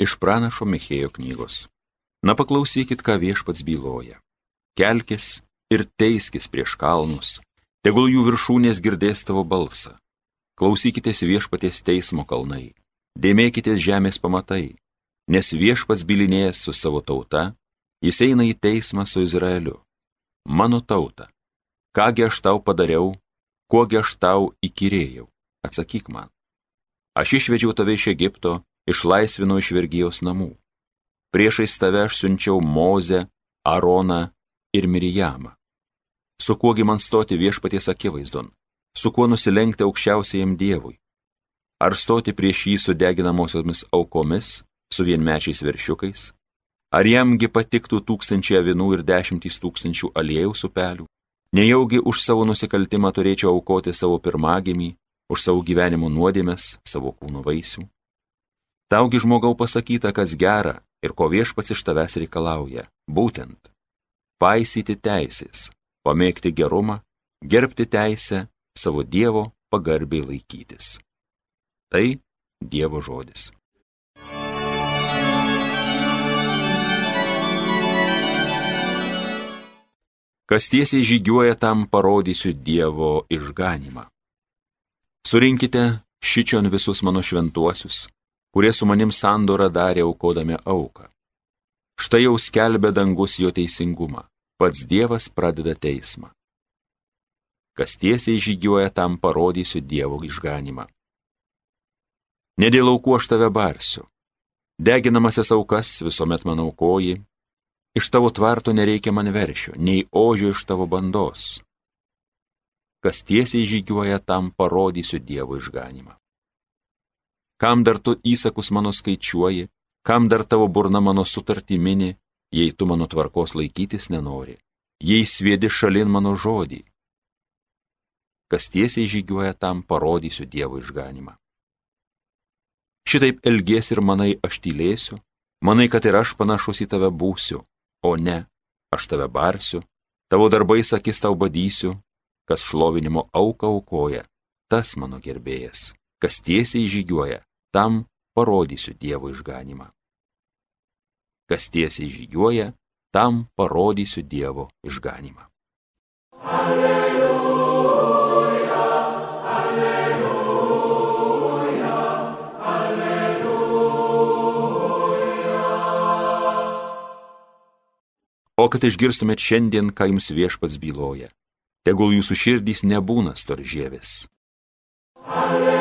iš pranašo Michėjo knygos. Na paklausykit, ką viešpats byloja. Kelkis ir teiskis prieš kalnus, tegul jų viršūnės girdės tavo balsą. Klausykitės viešpaties teismo kalnai, dėmėkitės žemės pamatai, nes viešpats bilinėjęs su savo tauta, jis eina į teismą su Izraeliu. Mano tauta, kągi aš tau padariau, kuogi aš tau įkyrėjau, atsakyk man. Aš išvedžiau tave iš Egipto, išlaisvinau iš vergyjos namų. Priešais tave aš siunčiau Mozę, Aroną ir Mirijamą. Su kuogi man stoti viešpaties akivaizdon, su kuo nusilenkti aukščiausiajam Dievui? Ar stoti prieš jį su deginamosiomis aukomis, su vienmečiais veršiukais? Ar jamgi patiktų tūkstančiai avinų ir dešimtys tūkstančių aliejų upelių? Nejaugi už savo nusikaltimą turėčiau aukoti savo pirmagimį, už savo gyvenimo nuodėmės, savo kūno vaisių? Taugi žmogau pasakyta, kas gera ir ko viešpats iš tavęs reikalauja, būtent paisyti teisės, pamėgti gerumą, gerbti teisę, savo Dievo pagarbiai laikytis. Tai Dievo žodis. Kas tiesiai žygiuoja, tam parodysiu Dievo išganimą. Surinkite šičion visus mano šventuosius, kurie su manim sandorą darė aukodami auką. Štai jau skelbė dangus jo teisingumą, pats Dievas pradeda teismą. Kas tiesiai žygiuoja, tam parodysiu Dievo išganimą. Ne dėl aukų aš tave barsiu. Deginamasias aukas visuomet man aukoji, Iš tavo tvarto nereikia man veršio, nei ožio iš tavo bandos. Kas tiesiai žygiuoja, tam parodysiu Dievo išganimą. Kam dar tu įsakus mano skaičiuoji, kam dar tavo burna mano sutartį mini, jei tu mano tvarkos laikytis nenori, jei svėdi šalin mano žodį. Kas tiesiai žygiuoja, tam parodysiu Dievo išganimą. Šitaip elgies ir manai aš tylėsiu, manai, kad ir aš panašus į tave būsiu, o ne, aš tave barsiu, tavo darbais akis tau badysiu, kas šlovinimo auką aukoja, tas mano gerbėjas, kas tiesiai žygiuoja, tam parodysiu Dievo išganimą. Kas tiesiai žygiuoja, tam parodysiu Dievo išganimą. Alleluja. O kad išgirstumėt šiandien, ką jums viešpats byloja, tegul jūsų širdys nebūna storžėvis. Alleluja,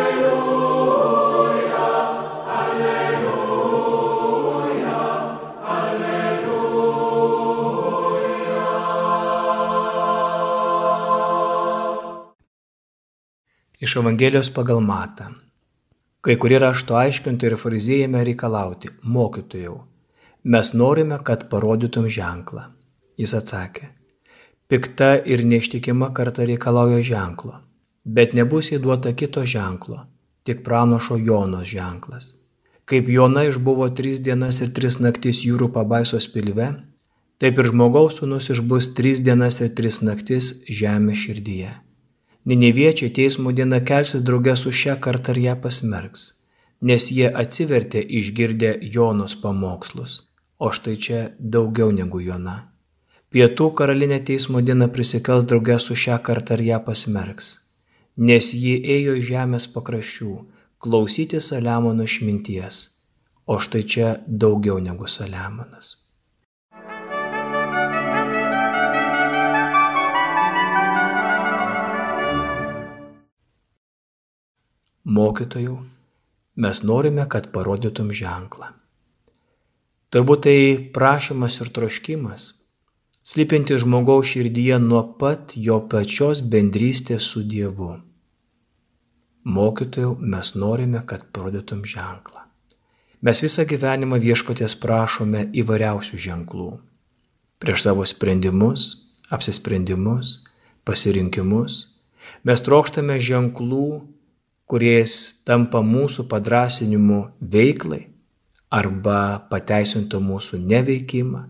Iš Evangelijos pagal matą. Kai kurie rašto aiškintojai ir fariziejame reikalauti, mokytojau Mes norime, kad parodytum ženklą. Jis atsakė, pikta ir neištikima karta reikalauja ženklo, bet nebus įduota kito ženklo, tik pranašo Jonos ženklas. Kaip Jona išbuvo tris dienas ir tris naktis jūrų pabaisos pilve, taip ir žmogaus sūnus išbus tris dienas ir tris naktis žemės širdyje. Nineviečiai teismo dieną kelsis draugės su šią kartą ir ją pasmerks, nes jie atsivertė išgirdę Jonos pamokslus o štai čia daugiau negu Jona. Pietų karalinė teismo diena prisikels draugę su šią kartą ir ją pasmerks, nes ji ėjo iš žemės pakraščių, klausyti Saliamono išminties, o štai čia daugiau negu Saliamonas. Mokytojų, mes norime, kad parodytum ženklą. Turbūt tai prašymas ir troškimas, slypinti žmogaus širdyje nuo pat jo pačios bendrystės su Dievu. Mokytojų mes norime, kad parodytum ženklą. Mes visą gyvenimą viešpatės prašome įvairiausių ženklų. Prieš savo sprendimus, apsisprendimus, pasirinkimus mes trokštame ženklų, kuriais tampa mūsų padrasinimu veiklai arba pateisintų mūsų neveikimą.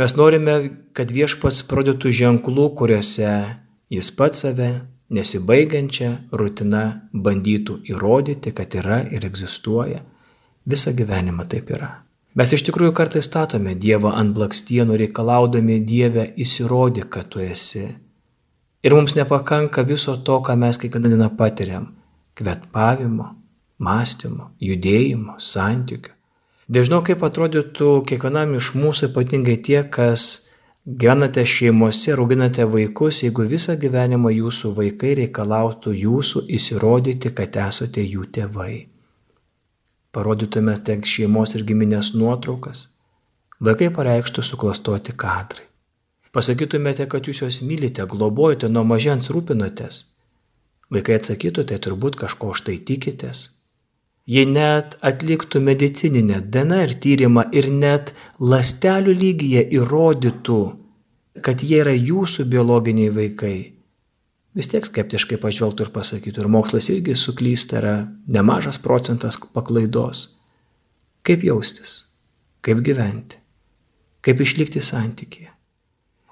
Mes norime, kad viešpats pradėtų ženklų, kuriuose jis pats save nesibaigiančią rutiną bandytų įrodyti, kad yra ir egzistuoja, Visą gyvenimą taip yra. Mes iš tikrųjų kartais statome Dievą ant blakstienų, reikalaudami Dievę įsirodyk, kad tu esi. Ir mums nepakanka viso to, ką mes kiekvieną dieną patiriam - kvetpavimo, mąstymo, judėjimo, santykių. Dažnau kaip atrodytų kiekvienam iš mūsų, ypatingai tie, kas gyvenate šeimose, auginate vaikus, jeigu visą gyvenimą jūsų vaikai reikalautų jūsų įsirodyti, kad esate jų tėvai parodytumėte šeimos ir giminės nuotraukas, vaikai pareikštų suklastoti kadrai. Pasakytumėte, kad jūs juos mylite, globojate, nuo mažens rūpinotės. Vaikai atsakytų, tai turbūt kažko štai tikitės. Jei net atliktų medicininę DNR tyrimą ir net lastelių lygyje įrodytų, kad jie yra jūsų biologiniai vaikai, vis tiek skeptiškai pažvelgtų ir pasakytų, ir mokslas irgi suklysta, yra nemažas procentas paklaidos. Kaip jaustis, kaip gyventi, kaip išlikti santykėje.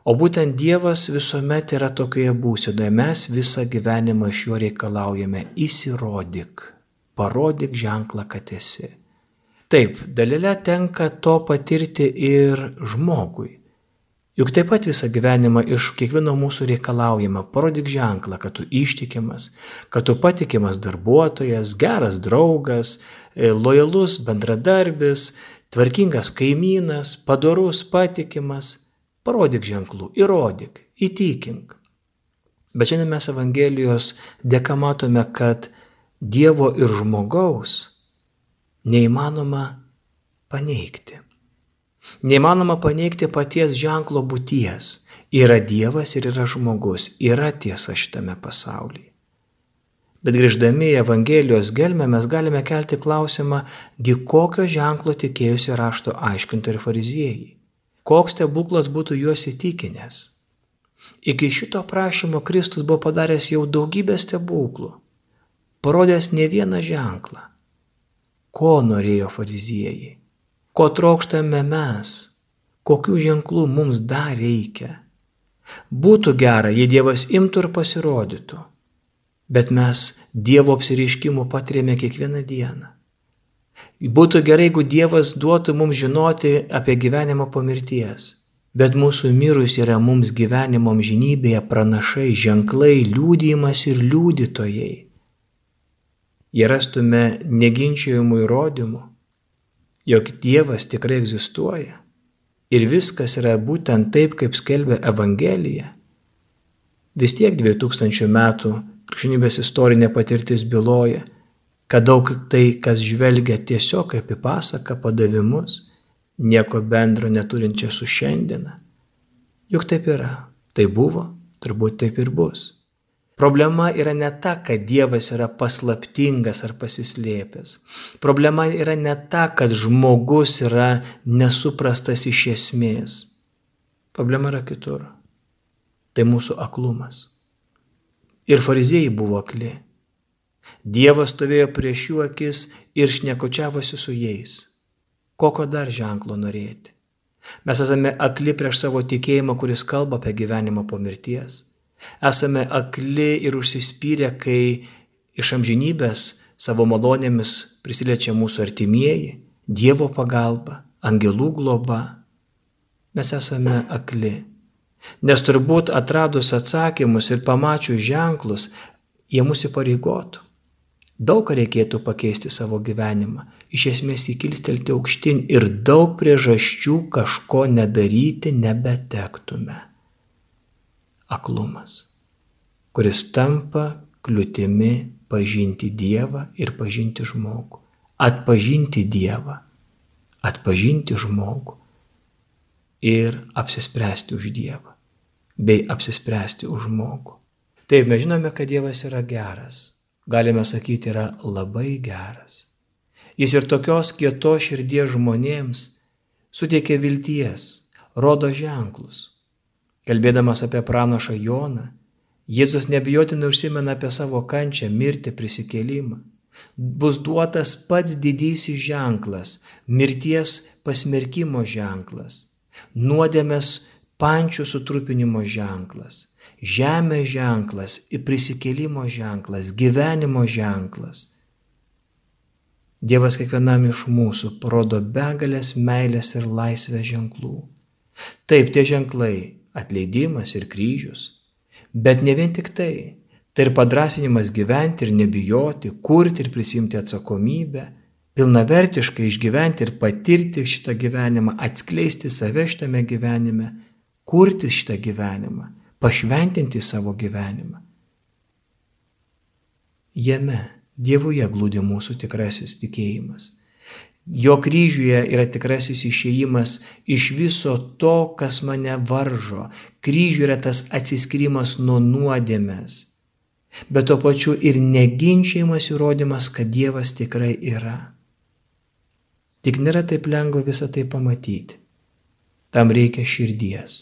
O būtent Dievas visuomet yra tokioje būsenoje, mes visą gyvenimą iš jo reikalaujame įsirodyk, parodyk ženklą, kad esi. Taip, dalelę tenka to patirti ir žmogui. Juk taip pat visą gyvenimą iš kiekvieno mūsų reikalaujama, parodyk ženklą, kad tu ištikimas, kad tu patikimas darbuotojas, geras draugas, e, lojalus bendradarbis, tvarkingas kaimynas, padorus, patikimas. Parodyk ženklų, įrodyk, įtikink. Bet šiandien mes Evangelijos dėka matome, kad Dievo ir žmogaus neįmanoma paneigti. Neįmanoma paneigti paties ženklo būties. Yra Dievas ir yra žmogus, yra tiesa šitame pasaulyje. Bet grįždami į Evangelijos gelmę mes galime kelti klausimą, gi kokio ženklo tikėjusi rašto aiškinti ir fariziejai. Koks stebuklas būtų juos įtikinęs. Iki šito prašymo Kristus buvo padaręs jau daugybę stebuklų, parodęs ne vieną ženklą. Ko norėjo fariziejai? ko trokštame mes, kokių ženklų mums dar reikia. Būtų gera, jei Dievas imtų ir pasirodytų, bet mes Dievo apsireiškimų patiriame kiekvieną dieną. Būtų gerai, jeigu Dievas duotų mums žinoti apie gyvenimą po mirties, bet mūsų mirus yra mums gyvenimo žinybėje pranašai, ženklai, liūdėjimas ir liūdytojai. Jei rastume neginčiojimų įrodymų, jog Dievas tikrai egzistuoja ir viskas yra būtent taip, kaip skelbia Evangelija, vis tiek 2000 metų krikščionybės istorinė patirtis byloja, kad daug tai, kas žvelgia tiesiog kaip į pasaką padavimus, nieko bendro neturinčia su šiandiena. Juk taip yra, tai buvo, turbūt taip ir bus. Problema yra ne ta, kad Dievas yra paslaptingas ar pasislėpęs. Problema yra ne ta, kad žmogus yra nesuprastas iš esmės. Problema yra kitur. Tai mūsų aklumas. Ir fariziejai buvo akli. Dievas stovėjo prieš jų akis ir šnekočiavosi su jais. Kokio dar ženklo norėti? Mes esame akli prieš savo tikėjimą, kuris kalba apie gyvenimą po mirties. Esame akli ir užsispyrę, kai iš amžinybės savo malonėmis prisiliečia mūsų artimieji, Dievo pagalba, angelų globa. Mes esame akli. Nes turbūt atradus atsakymus ir pamačius ženklus, jie mūsų pareigotų. Daug ką reikėtų pakeisti savo gyvenimą, iš esmės įkilstelti aukštin ir daug priežasčių kažko nedaryti nebetektume aklumas, kuris tampa kliūtimi pažinti Dievą ir pažinti žmogų. Atpažinti Dievą, atpažinti žmogų ir apsispręsti už Dievą, bei apsispręsti už žmogų. Taip, mes žinome, kad Dievas yra geras. Galime sakyti, yra labai geras. Jis ir tokios kietos širdies žmonėms suteikia vilties, rodo ženklus, Kalbėdamas apie pranašą Joną, Jėzus nebijotinai užsimena apie savo kančią, mirtį, prisikėlimą. Bus duotas pats didysis ženklas - mirties pasmerkimo ženklas, nuodėmės pančių sutrupinimo ženklas, žemės ženklas, prisikėlimo ženklas, gyvenimo ženklas. Dievas kiekvienam iš mūsų parodo begalės meilės ir laisvės ženklų. Taip, tie ženklai - atleidimas ir kryžius. Bet ne vien tik tai. Tai ir padrasinimas gyventi ir nebijoti, kurti ir prisimti atsakomybę, pilnavertiškai išgyventi ir patirti šitą gyvenimą, atskleisti save šitame gyvenime, kurti šitą gyvenimą, pašventinti savo gyvenimą. Jame Dievuje glūdi mūsų tikrasis tikėjimas. Jo kryžiuje yra tikrasis išėjimas iš viso to, kas mane varžo. Kryžiuje yra tas atsiskrimas nuo nuodėmės. Bet tuo pačiu ir neginčiamas įrodymas, kad Dievas tikrai yra. Tik nėra taip lengva visą tai pamatyti. Tam reikia širdies,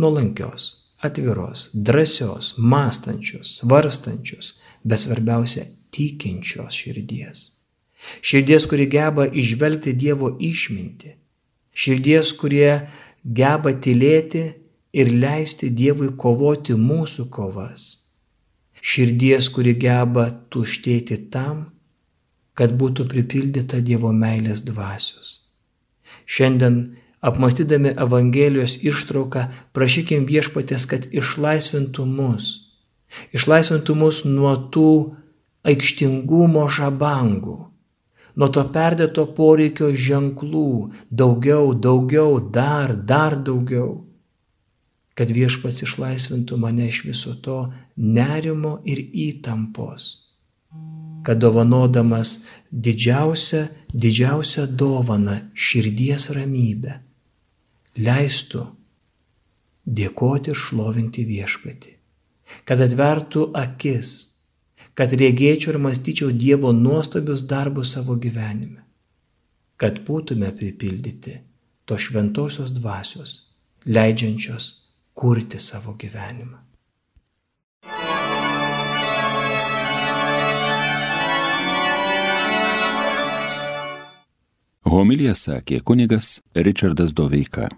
nuolankios, atviros, drąsios, mąstančios, svarstančios, bet svarbiausia tikinčios širdies. Širdies, kuri geba išvelgti Dievo išminti. Širdies, kurie geba tylėti ir leisti Dievui kovoti mūsų kovas. Širdies, kuri geba tuštėti tam, kad būtų pripildyta Dievo meilės dvasios. Šiandien apmastydami Evangelijos ištrauką, prašykim viešpatės, kad išlaisvintų mus. Išlaisvintų mus nuo tų aikštingumo žabangų, nuo to perdėto poreikio ženklų, daugiau, daugiau, dar, dar daugiau, kad viešpats išlaisvintų mane iš viso to nerimo ir įtampos, kad dovanodamas didžiausią, didžiausią dovaną širdies ramybę, leistų dėkoti ir šlovinti viešpatį, kad atvertų akis, kad regėčiau ir mąstyčiau Dievo nuostabius darbus savo gyvenime, kad būtume pripildyti to šventosios dvasios, leidžiančios kurti savo gyvenimą. Homilija sakė kunigas Richardas Doveika.